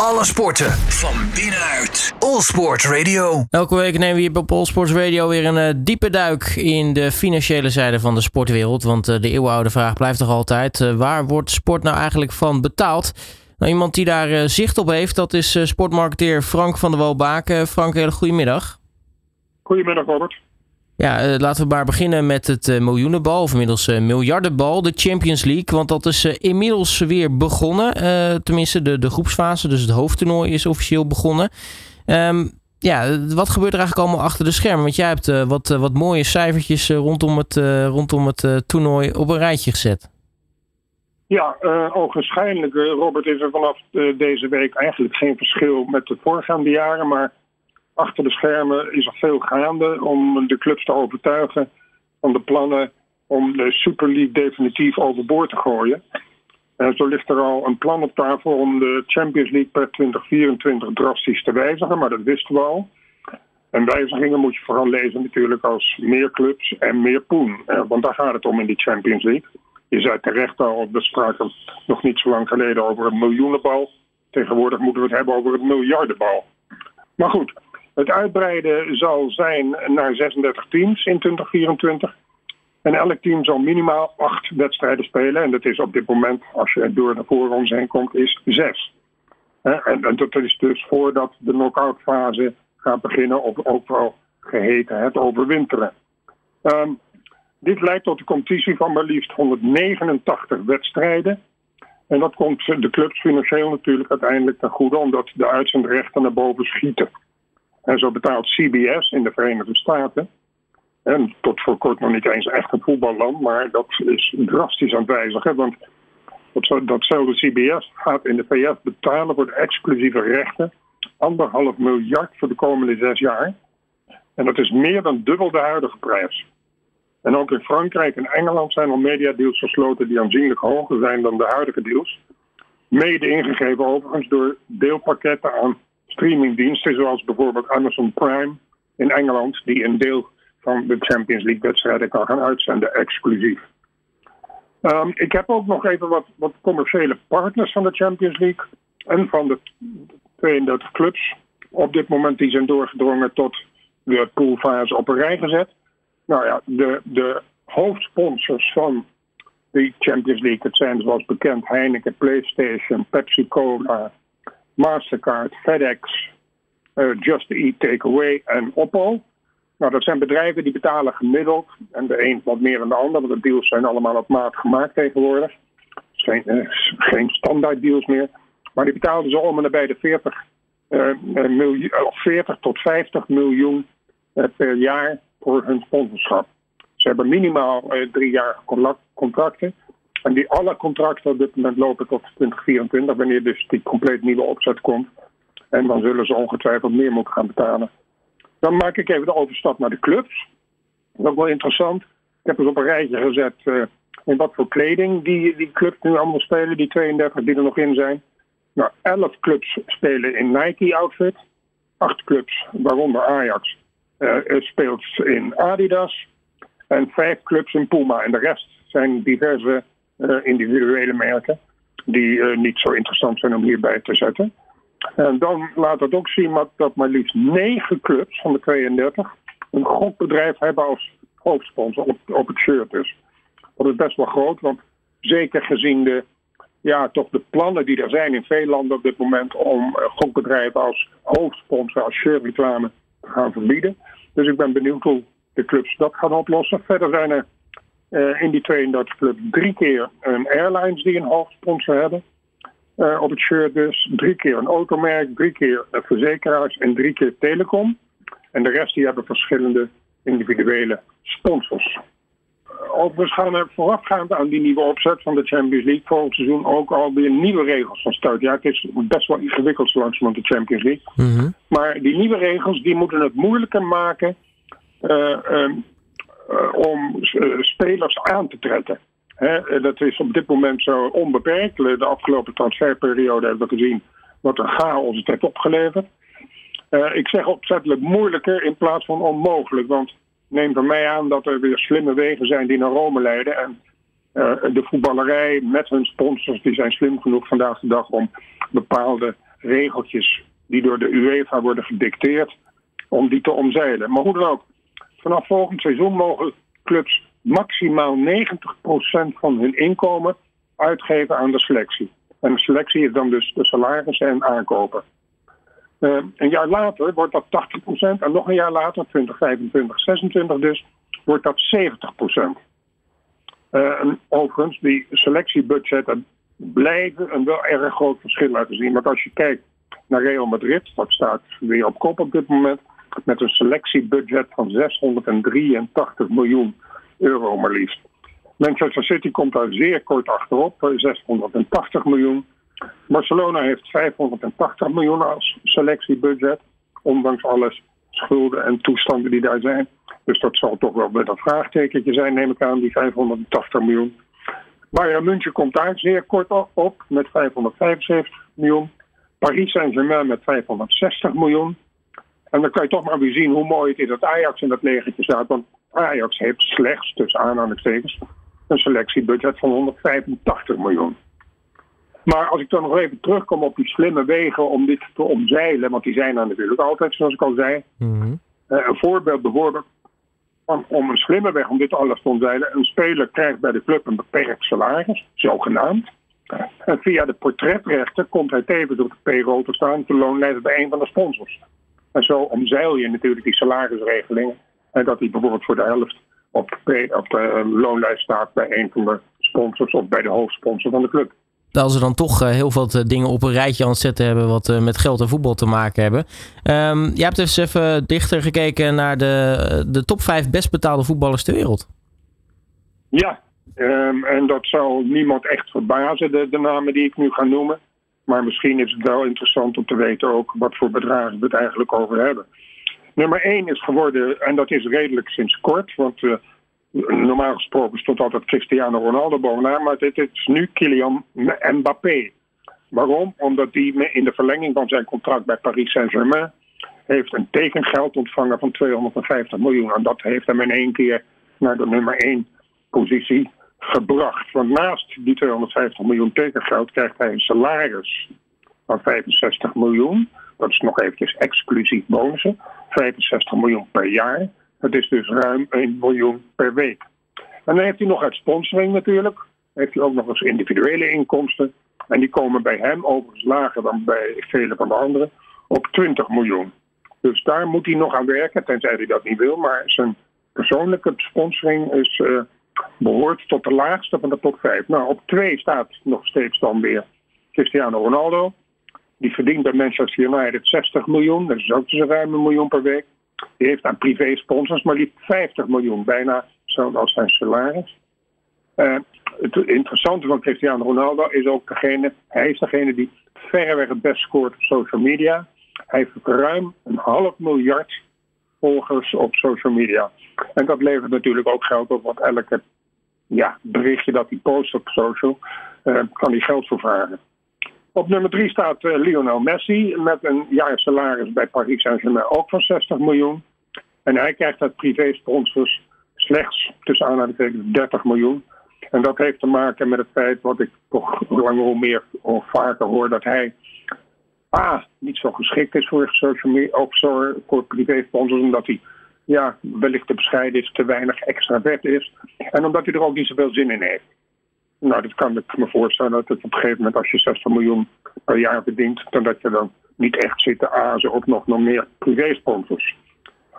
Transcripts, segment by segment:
Alle sporten van binnenuit. All Sport Radio. Elke week nemen we hier op All Sports Radio weer een uh, diepe duik in de financiële zijde van de sportwereld. Want uh, de eeuwenoude vraag blijft toch altijd: uh, waar wordt sport nou eigenlijk van betaald? Nou, iemand die daar zicht op heeft, dat is sportmarketeer Frank van der Walbaken. Frank, hele goedemiddag. Goedemiddag, Robert. Ja, uh, laten we maar beginnen met het uh, miljoenenbal, of inmiddels uh, miljardenbal, de Champions League. Want dat is inmiddels weer begonnen. tenminste, de, de groepsfase, dus het hoofdtoernooi is officieel begonnen. Um, ja, wat gebeurt er eigenlijk allemaal achter de schermen? Want jij hebt wat, wat mooie cijfertjes rondom het, rondom het toernooi op een rijtje gezet. Ja, ogenschijnlijk, Robert, is er vanaf deze week eigenlijk geen verschil met de voorgaande jaren. Maar achter de schermen is er veel gaande om de clubs te overtuigen van de plannen om de Super League definitief overboord te gooien. En zo ligt er al een plan op tafel om de Champions League per 2024 drastisch te wijzigen, maar dat wisten we al. En wijzigingen moet je vooral lezen natuurlijk als meer clubs en meer poen. Want daar gaat het om in die Champions League. Je zei terecht al, we spraken nog niet zo lang geleden over een miljoenenbal. Tegenwoordig moeten we het hebben over een miljardenbal. Maar goed, het uitbreiden zal zijn naar 36 teams in 2024. En elk team zal minimaal acht wedstrijden spelen. En dat is op dit moment, als je door de voorrondes heen komt, is zes. En, dat is dus voordat de knock-out fase gaat beginnen, of ook wel geheten het overwinteren. Um, dit leidt tot een competitie van maar liefst 189 wedstrijden. En dat komt de clubs financieel natuurlijk uiteindelijk ten goede, omdat de uitzendrechten naar boven schieten. En zo betaalt CBS in de Verenigde Staten. En tot voor kort nog niet eens echt een voetballand, maar dat is drastisch aan het wijzigen. Want datzelfde CBS gaat in de VS betalen voor de exclusieve rechten anderhalf miljard voor de komende zes jaar. En dat is meer dan dubbel de huidige prijs. En ook in Frankrijk en Engeland zijn al mediadeals gesloten die aanzienlijk hoger zijn dan de huidige deals. Mede ingegeven overigens door deelpakketten aan streamingdiensten zoals bijvoorbeeld Amazon Prime in Engeland, die een deel van de Champions League wedstrijden kan gaan uitzenden, exclusief. Um, ik heb ook nog even wat, wat commerciële partners van de Champions League en van de 32 clubs op dit moment die zijn doorgedrongen tot de poolfase op een rij gezet. Nou ja, de, de hoofdsponsors van de Champions League, het zijn zoals bekend Heineken, PlayStation, Pepsi Cola, Mastercard, FedEx, uh, Just Eat Takeaway en Oppo. Nou, dat zijn bedrijven die betalen gemiddeld. En de een wat meer dan de ander, want de deals zijn allemaal op maat gemaakt tegenwoordig. Geen, uh, geen standaard deals meer. Maar die betalen zo om en nabij de 40, uh, miljoen, 40 tot 50 miljoen per jaar voor hun sponsorschap. Ze hebben minimaal drie jaar contracten. En die alle contracten op dit moment lopen tot 2024, wanneer dus die compleet nieuwe opzet komt. En dan zullen ze ongetwijfeld meer moeten gaan betalen. Dan maak ik even de overstap naar de clubs. Dat is wel interessant. Ik heb eens op een rijtje gezet uh, in wat voor kleding die, die clubs nu allemaal spelen, die 32 die er nog in zijn. Nou, 11 clubs spelen in Nike-outfit. 8 clubs, waaronder Ajax, uh, speelt in Adidas. En 5 clubs in Puma. En de rest zijn diverse individuele merken die uh, niet zo interessant zijn om hierbij te zetten. En dan laat het ook zien dat, maar liefst negen clubs van de 32 een gokbedrijf hebben als hoofdsponsor op, op het shirt dus. Dat is best wel groot, want zeker gezien de, ja, toch de plannen die er zijn in veel landen op dit moment om gokbedrijven als hoofdsponsor, als shirtreclame te gaan verbieden. Dus ik ben benieuwd hoe de clubs dat gaan oplossen. Verder zijn er uh, in die 32 club drie keer een airlines die een hoofdsponsor hebben. Uh, op het shirt dus. Drie keer een automerk, drie keer verzekeraars en drie keer telecom. En de rest die hebben verschillende individuele sponsors. Overigens gaan er voorafgaand aan die nieuwe opzet van de Champions League volgend seizoen ook alweer nieuwe regels van start. Ja, het is best wel ingewikkeld zo langzamerhand de Champions League. Mm -hmm. Maar die nieuwe regels die moeten het moeilijker maken uh, um, uh, om uh, spelers aan te trekken. Dat is op dit moment zo onbeperkt. De afgelopen transferperiode hebben we gezien wat een chaos het heeft opgeleverd. Uh, ik zeg opzettelijk moeilijker in plaats van onmogelijk. Want neem van mij aan dat er weer slimme wegen zijn die naar Rome leiden. En de voetballerij met hun sponsors die zijn slim genoeg vandaag de dag om bepaalde regeltjes die door de UEFA worden gedicteerd, om die te omzeilen. Maar hoe dan ook, vanaf volgend seizoen mogen clubs maximaal 90% van hun inkomen uitgeven aan de selectie. En de selectie is dan dus de salarissen en aankopen. Uh, een jaar later wordt dat 80% en nog een jaar later, 2025, 26 dus, wordt dat 70%. Uh, en overigens, die selectiebudgetten blijven een wel erg groot verschil laten zien. Want als je kijkt naar Real Madrid, dat staat weer op kop op dit moment, met een selectiebudget van 683 miljoen euro maar liefst. Manchester City komt daar zeer kort achterop, 680 miljoen. Barcelona heeft 580 miljoen als selectiebudget, ondanks alles schulden en toestanden die daar zijn. Dus dat zal toch wel met een vraagtekentje zijn, neem ik aan, die 580 miljoen. Bayern München komt daar zeer kort op met 575 miljoen. Paris Saint-Germain met 560 miljoen. En dan kan je toch maar weer zien hoe mooi het is dat Ajax in dat legertje staat. Want Ajax heeft slechts, tussen aanhalingstekens, een selectiebudget van 185 miljoen. Maar als ik dan nog even terugkom op die slimme wegen om dit te omzeilen, want die zijn er natuurlijk altijd, zoals ik al zei. Mm een voorbeeld bijvoorbeeld van, om een slimme weg om dit alles te omzeilen. Een speler krijgt bij de club een beperkt salaris, zogenaamd. En via de portretrechten komt hij tevens op de payroll te staan, de loonlijst bij een van de sponsors. En zo omzeil je natuurlijk die salarisregelingen. En dat hij bijvoorbeeld voor de helft op de, op de loonlijst staat bij een van de sponsors of bij de hoofdsponsor van de club als we dan toch eh, heel veel eh, dingen op een rijtje aan het zetten hebben wat eh, met geld en voetbal te maken hebben. Um, jij hebt dus even dichter gekeken naar de, de top 5 best betaalde voetballers ter wereld. Ja, um, en dat zal niemand echt verbazen, de, de namen die ik nu ga noemen. Maar misschien is het wel interessant om te weten ook wat voor bedragen we het eigenlijk over hebben. Nummer 1 is geworden, en dat is redelijk sinds kort, want uh, normaal gesproken stond altijd Cristiano Ronaldo bovenaan, maar dit is nu Kylian Mbappé. Waarom? Omdat hij in de verlenging van zijn contract bij Paris Saint-Germain heeft een tekengeld ontvangen van 250 miljoen. En dat heeft hem in één keer naar de nummer 1 positie gebracht. Want naast die 250 miljoen tekengeld krijgt hij een salaris van 65 miljoen. Dat is nog eventjes exclusief bonussen. 65 miljoen per jaar. Het is dus ruim 1 miljoen per week. En dan heeft hij nog uit sponsoring natuurlijk. Heeft hij ook nog eens individuele inkomsten. En die komen bij hem overigens lager dan bij vele van de anderen op 20 miljoen. Dus daar moet hij nog aan werken, tenzij hij dat niet wil. Maar zijn persoonlijke sponsoring is, uh, behoort tot de laagste van de top 5. Nou, op 2 staat nog steeds dan weer Cristiano Ronaldo. Die verdient bij Manchester United 60 miljoen. Dat is ook dus ruim een miljoen per week. Die heeft aan privé-sponsors maar liefst 50 miljoen, bijna zoals zijn salaris. Uh, het interessante van Cristiano Ronaldo is ook degene, hij is degene die verreweg het best scoort op social media. Hij heeft ruim een half miljard volgers op social media. En dat levert natuurlijk ook geld op, want elke ja, berichtje dat hij post op social, uh, kan hij geld voor vragen. Op nummer 3 staat uh, Lionel Messi met een jaarsalaris bij Paris Saint-Germain ook van 60 miljoen. En hij krijgt uit privé-sponsors slechts tussen aanhalingstekens 30 miljoen. En dat heeft te maken met het feit, wat ik toch langer hoe meer of vaker hoor, dat hij A, niet zo geschikt is voor social media, ook voor privé-sponsors, omdat hij ja, wellicht te bescheiden is, te weinig extravert is. En omdat hij er ook niet zoveel zin in heeft. Nou, dat kan ik me voorstellen dat het op een gegeven moment als je 60 miljoen per jaar verdient, dan dat je dan niet echt zit te azen op nog, nog meer privé-sponsors.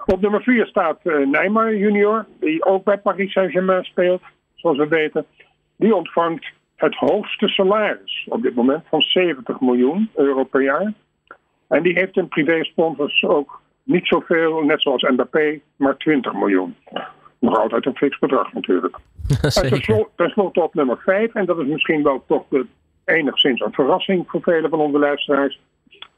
Op nummer 4 staat uh, Neymar junior, die ook bij Paris Saint-Germain speelt, zoals we weten. Die ontvangt het hoogste salaris op dit moment van 70 miljoen euro per jaar. En die heeft in privé-sponsors ook niet zoveel, net zoals Mbappé, maar 20 miljoen. Nog altijd een fix bedrag natuurlijk. en tenslotte op nummer 5, en dat is misschien wel toch de, enigszins een verrassing voor vele van onze luisteraars.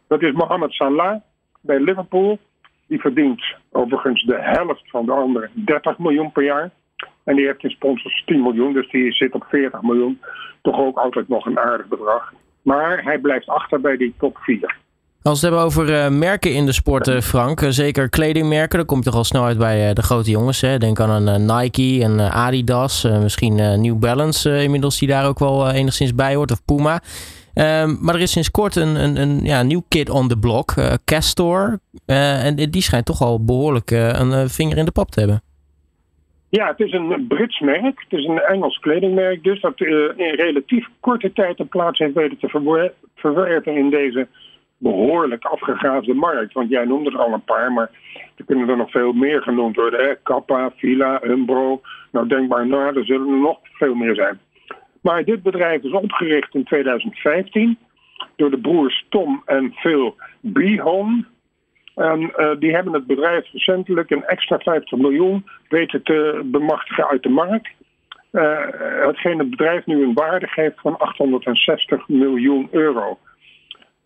Dat is Mohamed Salah bij Liverpool. Die verdient overigens de helft van de andere 30 miljoen per jaar. En die heeft in sponsors 10 miljoen, dus die zit op 40 miljoen. Toch ook altijd nog een aardig bedrag. Maar hij blijft achter bij die top 4. Als we het hebben over uh, merken in de sport, uh, Frank, uh, zeker kledingmerken, dan komt toch al snel uit bij de grote jongens. Hè? Denk aan een Nike en Adidas, misschien New Balance inmiddels die daar ook wel enigszins bij hoort, of Puma. Ehm, maar er is sinds kort een, een, een ja, nieuw kid on the block, Castor. en die schijnt toch al behoorlijk een vinger in de pap te hebben. Ja, het is een Brits merk. Het is een Engels kledingmerk dus. Dat in relatief korte tijd een plaats heeft weten te verwerven in deze behoorlijk afgegraafde markt. Want jij noemde er al een paar, maar er kunnen er nog veel meer genoemd worden. Hè? Kappa, Villa, Umbro. Nou, denk maar na, er zullen er nog veel meer zijn. Maar dit bedrijf is opgericht in 2015 door de broers Tom en Phil Behon. En uh, die hebben het bedrijf recentelijk een extra 50 miljoen weten te bemachtigen uit de markt. Uh, hetgeen het bedrijf nu een waarde geeft van 860 miljoen euro.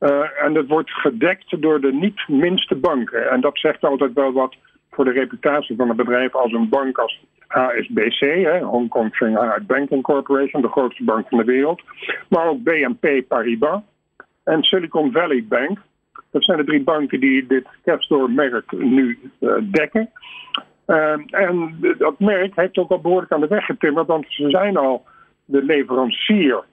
Uh, en dat wordt gedekt door de niet minste banken. En dat zegt altijd wel wat voor de reputatie van het bedrijf als een bank als HSBC, Hong Kong Shanghai Banking Corporation, de grootste bank van de wereld. Maar ook BNP Paribas en Silicon Valley Bank. Dat zijn de drie banken die dit Capstore-merk nu uh, dekken. Uh, en dat merk heeft ook al behoorlijk aan de weg getimmerd, want ze zijn al de leverancier,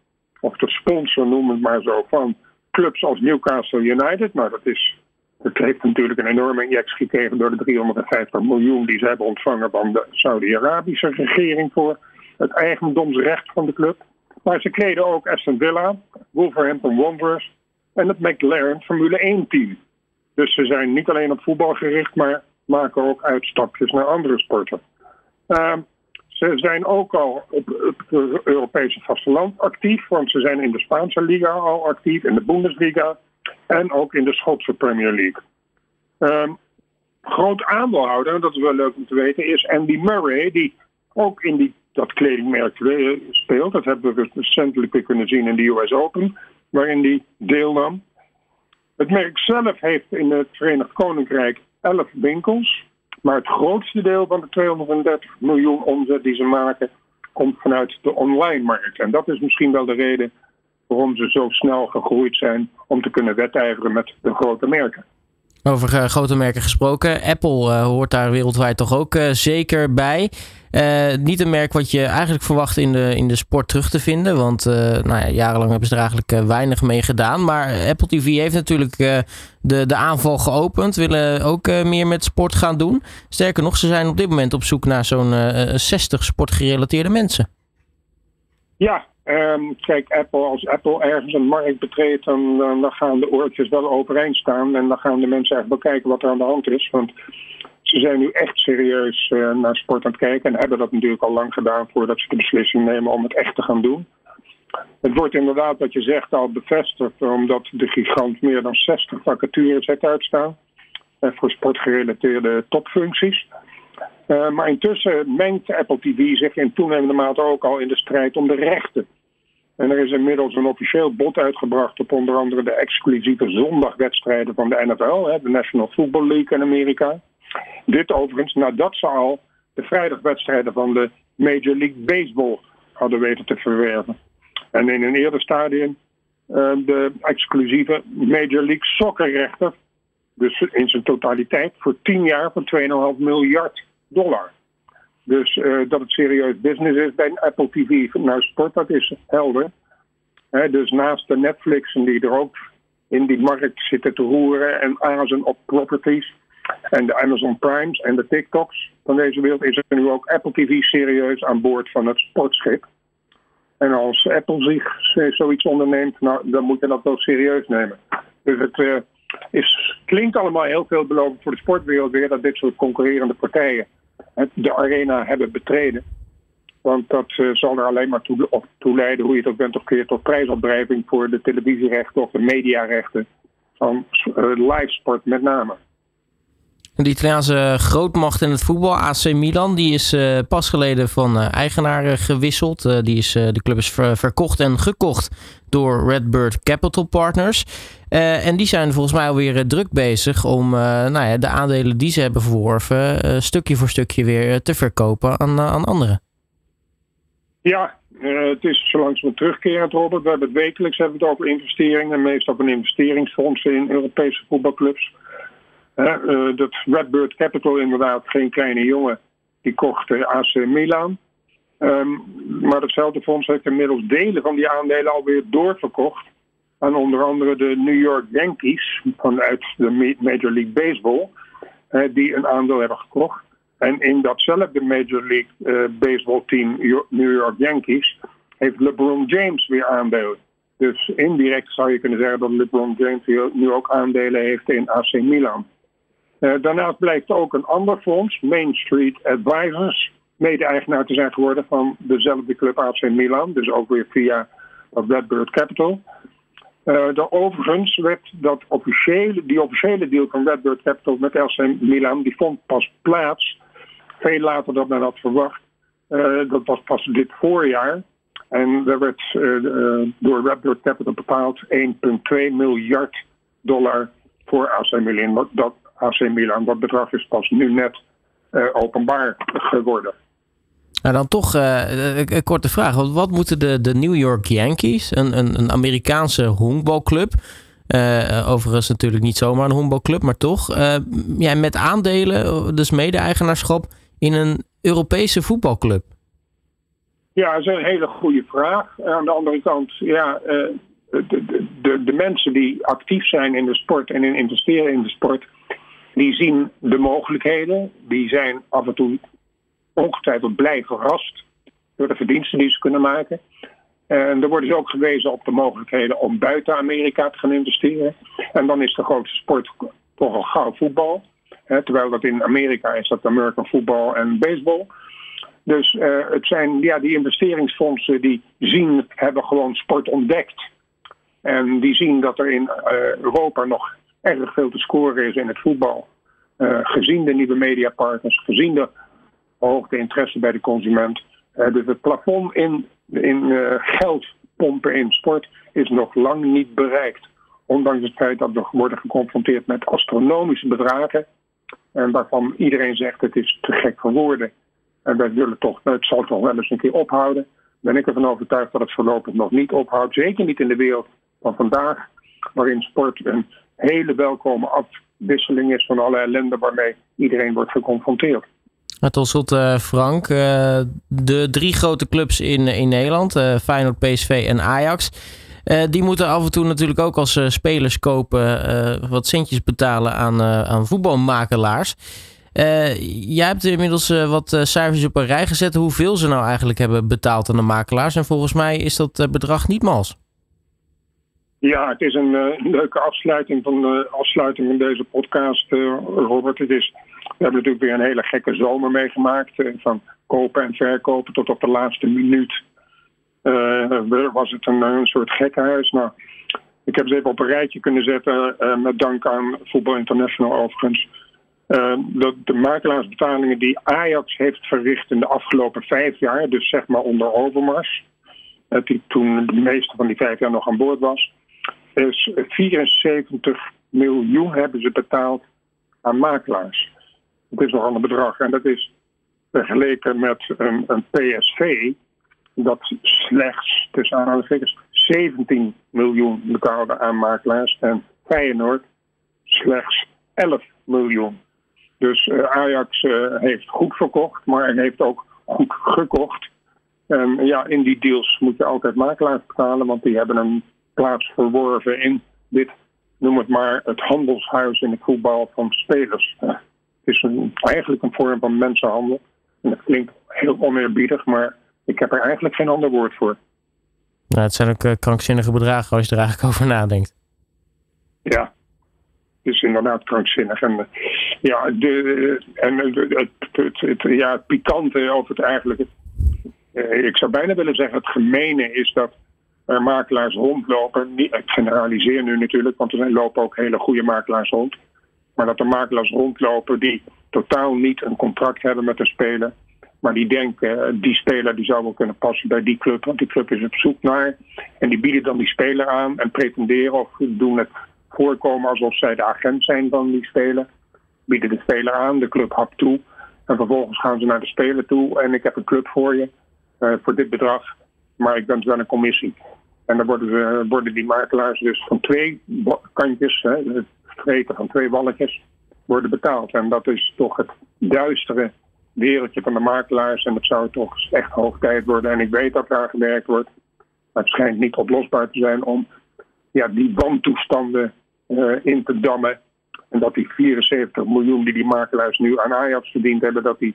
of de sponsor noem het maar zo, van clubs als Newcastle United. Nou, dat, is, dat heeft natuurlijk een enorme injectie gekregen door de 350 miljoen die ze hebben ontvangen van de Saudi-Arabische regering voor het eigendomsrecht van de club. Maar ze kleden ook Aston Villa, Wolverhampton Wanderers en het McLaren Formule 1-team. Dus ze zijn niet alleen op voetbal gericht, maar maken ook uitstapjes naar andere sporten. Uh, ze zijn ook al op het Europese vasteland actief, want ze zijn in de Spaanse Liga al actief, in de Bundesliga en ook in de Schotse Premier League. Um, groot aandeelhouder, dat is wel leuk om te weten, is Andy Murray, die ook in die, dat kledingmerk speelt. Dat hebben we recentelijk weer kunnen zien in de US Open, waarin hij deelnam. Het merk zelf heeft in het Verenigd Koninkrijk 11 winkels. Maar het grootste deel van de 230 miljoen omzet die ze maken, komt vanuit de online markt. En dat is misschien wel de reden waarom ze zo snel gegroeid zijn om te kunnen wedijveren met de grote merken. Over uh, grote merken gesproken. Apple uh, hoort daar wereldwijd toch ook uh, zeker bij. niet een merk wat je eigenlijk verwacht in de, in de sport terug te vinden. Want nou ja, jarenlang hebben ze er eigenlijk weinig mee gedaan. Maar Apple TV heeft natuurlijk de, de aanval geopend. Willen ook meer met sport gaan doen. Sterker nog, ze zijn op dit moment op zoek naar zo'n 60 sportgerelateerde mensen. Ja, Um, kijk, Apple, als Apple ergens een markt betreedt, dan, dan, gaan de oortjes wel overeind staan. En dan gaan de mensen echt bekijken wat er aan de hand is. Want ze zijn nu echt serieus uh, naar sport aan het kijken. En hebben dat natuurlijk al lang gedaan voordat ze de beslissing nemen om het echt te gaan doen. Het wordt inderdaad, wat je zegt, al bevestigd, omdat de gigant meer dan 60 vacatures heeft uitstaan. Uh, voor sportgerelateerde topfuncties. Uh, maar intussen mengt Apple TV zich in toenemende mate ook al in de strijd om de rechten. En er is inmiddels een officieel bod uitgebracht op onder andere de exclusieve zondagwedstrijden van de NFL, hè, de National Football League in Amerika. Dit overigens nadat ze al de vrijdagwedstrijden van de Major League Baseball hadden weten te verwerven. En in een eerder stadium uh, de exclusieve Major League Soccer rechten, dus in zijn totaliteit voor 10 jaar van 2,5 miljard dollar. Dus uh, dat het serieus business is bij Apple TV naar sport, dat is helder. He, dus naast de Netflix die er ook in die markt zitten te roeren en azen op properties. En de Amazon Primes en de TikToks van deze wereld is er nu ook Apple TV serieus aan boord van het sportschip. En als Apple zich zoiets onderneemt, nou, dan moet je dat wel serieus nemen. Dus het uh, is, klinkt allemaal heel veelbelovend voor de sportwereld weer dat dit soort concurrerende partijen de arena hebben betreden. Want dat uh, zal er alleen maar toe, toe, leiden, hoe je ook bent of keer, tot prijsopdrijving voor de televisierechten of de mediarechten van livesport met name. De Italiaanse grootmacht in het voetbal, AC Milan, die is uh, pas geleden van uh, eigenaar gewisseld. die is, de club is ver verkocht en gekocht door Redbird Capital Partners. en die zijn volgens mij alweer druk bezig om nou ja, de aandelen die ze hebben verworven stukje voor stukje weer te verkopen aan, aan anderen. Ja, het is zo langzamerhand terugkerend, Robert. We hebben het wekelijks hebben we het over investeringen. Meestal een investeringsfonds in Europese voetbalclubs. Uh, dat Redbird Capital inderdaad, geen kleine jongen, die kocht uh, AC Milan. Um, maar datzelfde fonds heeft inmiddels delen van die aandelen alweer doorverkocht aan onder andere de New York Yankees vanuit de Major League Baseball, die een aandeel hebben gekocht. En in datzelfde Major League uh, Baseball team, New York Yankees, heeft LeBron James weer aandelen. Dus indirect zou je kunnen zeggen dat LeBron James nu ook aandelen heeft in AC Milan. Uh, daarnaast blijkt ook een ander fonds, Main Street Advisors, mede-eigenaar te zijn geworden van dezelfde club AC Milan. Dus ook weer via Redbird Capital. Uh, overigens werd dat officiële, die officiële deal van Redbird Capital met AC Milan, die vond pas plaats veel later dan men had verwacht. Dat was pas dit voorjaar. En er werd door Redbird Capital bepaald 1,2 miljard dollar voor AC Milan. Dat, AC Milan, dat bedrag is pas nu net openbaar geworden. Nou, dan toch een korte vraag. Wat moeten de, de New York Yankees, een, een, een Amerikaanse honkbalclub, uh, overigens natuurlijk niet zomaar een honkbalclub, maar toch, uh, ja, met aandelen, dus mede-eigenaarschap in een Europese voetbalclub? Ja, dat is een hele goede vraag. Aan de andere kant, ja, de, de, de, mensen die actief zijn in de sport en in investeren in de sport, die zien de mogelijkheden. Die zijn af en toe ongetwijfeld blij verrast door de verdiensten die ze kunnen maken. En er wordt dus ook gewezen op de mogelijkheden om buiten Amerika te gaan investeren. En dan is de grootste sport toch al gauw voetbal. terwijl dat in Amerika is dat American football en baseball. Dus uh, het zijn ja, die investeringsfondsen die zien, hebben gewoon sport ontdekt. En die zien dat er in uh, Europa nog erg veel te scoren is in het voetbal. Uh, gezien de nieuwe mediapartners, gezien de hoogte interesse bij de consument. dus het plafond in, in geld pompen in sport is nog lang niet bereikt. Ondanks het feit dat we worden geconfronteerd met astronomische bedragen. En waarvan iedereen zegt het is te gek voor woorden. En wij willen toch, het zal toch wel eens een keer ophouden. Ben ik ervan overtuigd dat het voorlopig nog niet ophoudt. Zeker niet in de wereld van vandaag, waarin sport een hele welkome afwisseling is van alle ellende waarmee iedereen wordt geconfronteerd. Tot slot, uh, Frank, uh, de drie grote clubs in, in Nederland, uh, Feyenoord, PSV en Ajax, die moeten af en toe natuurlijk ook als spelers kopen wat centjes betalen aan, aan voetbalmakelaars. Jij hebt inmiddels wat cijfers op een rij gezet hoeveel ze nou eigenlijk hebben betaald aan de makelaars. En volgens mij is dat bedrag niet mals. Ja, het is een leuke afsluiting van, afsluiting van deze podcast, Robert. Het is, we hebben natuurlijk weer een hele gekke zomer meegemaakt. van kopen en verkopen tot op de laatste minuut was het een, een soort gekkenhuis. Nou, ik heb ze even op een rijtje kunnen zetten, met dank aan Voetbal International overigens. Uh, de makelaarsbetalingen die Ajax heeft verricht in de afgelopen vijf jaar, dus zeg maar onder Overmars, die toen de meeste van die vijf jaar nog aan boord was, is 74 miljoen hebben ze betaald aan makelaars. Dat is nogal een bedrag en dat is vergeleken met een, een PSV dat slechts tussen aanhalingstekens 17 miljoen betaalde aan makelaars en Feyenoord slechts 11 miljoen. Dus uh, Ajax uh, heeft goed verkocht, maar heeft ook goed gekocht. En ja, in die deals moet je altijd makelaars betalen, want die hebben een plaats verworven in dit, noem het maar, het handelshuis in het voetbal van spelers. Uh, het is een, eigenlijk een vorm van mensenhandel. En dat klinkt heel oneerbiedig, maar ik heb er eigenlijk geen ander woord voor. Nou, het zijn ook krankzinnige bedragen als je er eigenlijk over nadenkt. Ja, is inderdaad krankzinnig. En, ja, de, en het, het, het, ja, het pikante of het eigenlijk. Eh, ik zou bijna willen zeggen, het gemene is dat er makelaars rondlopen. Ik generaliseer nu natuurlijk, want er lopen ook hele goede makelaars rond. Maar dat er makelaars rondlopen die totaal niet een contract hebben met de speler. Maar die denken, eh, die speler die zou wel kunnen passen bij die club, want die club is op zoek naar. En die bieden dan die speler aan en pretenderen of doen het voorkomen alsof zij de agent zijn van die speler. Bieden de speler aan, de club hapt toe. En vervolgens gaan ze naar de speler toe en ik heb een club voor je, uh, voor dit bedrag. Maar ik ben wel een commissie. En dan worden, die makelaars dus van twee kantjes, hè, van twee walletjes, worden betaald. En dat is toch het duistere wereldje van de makelaars. En het zou toch echt hoog tijd worden. En ik weet dat daar gewerkt wordt. Maar het schijnt niet oplosbaar te zijn om ja, die wantoestanden in te dammen. En dat die 74 miljoen die die makelaars nu aan Ajax verdiend hebben, dat die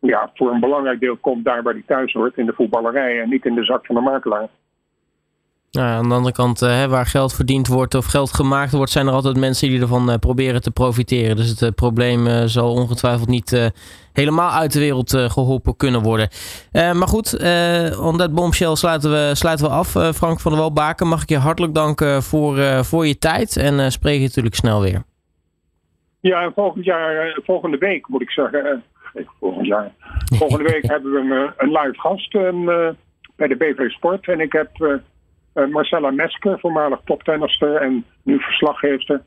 ja, voor een belangrijk deel komt daar waar die thuis hoort, in de voetballerij en niet in de zak van de makelaar. Nou, aan de andere kant, uh, waar geld verdiend wordt of geld gemaakt wordt, zijn er altijd mensen die ervan uh, proberen te profiteren. Dus het uh, probleem zal ongetwijfeld niet helemaal uit de wereld geholpen kunnen worden. maar goed, on that bombshell sluiten we, sluiten we af. Frank van der Walbaken, mag ik je hartelijk danken voor, voor je tijd en spreek je natuurlijk snel weer. Ja, volgend jaar, volgende week moet ik zeggen. volgend jaar. Volgende week hebben we een, een live gast bij de BV Sport. En ik heb Marcella Meske, voormalig toptennister en nu verslaggever,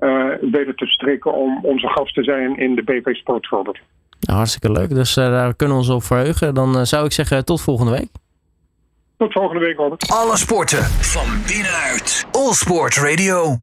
uh, weten te strikken om onze gast te zijn in de BV Sport Robert. Nou, hartstikke leuk, dus uh, daar kunnen we ons op verheugen. Dan zou ik zeggen tot volgende week. Tot volgende week, Robert. Alle sporten van binnenuit. All Sport Radio.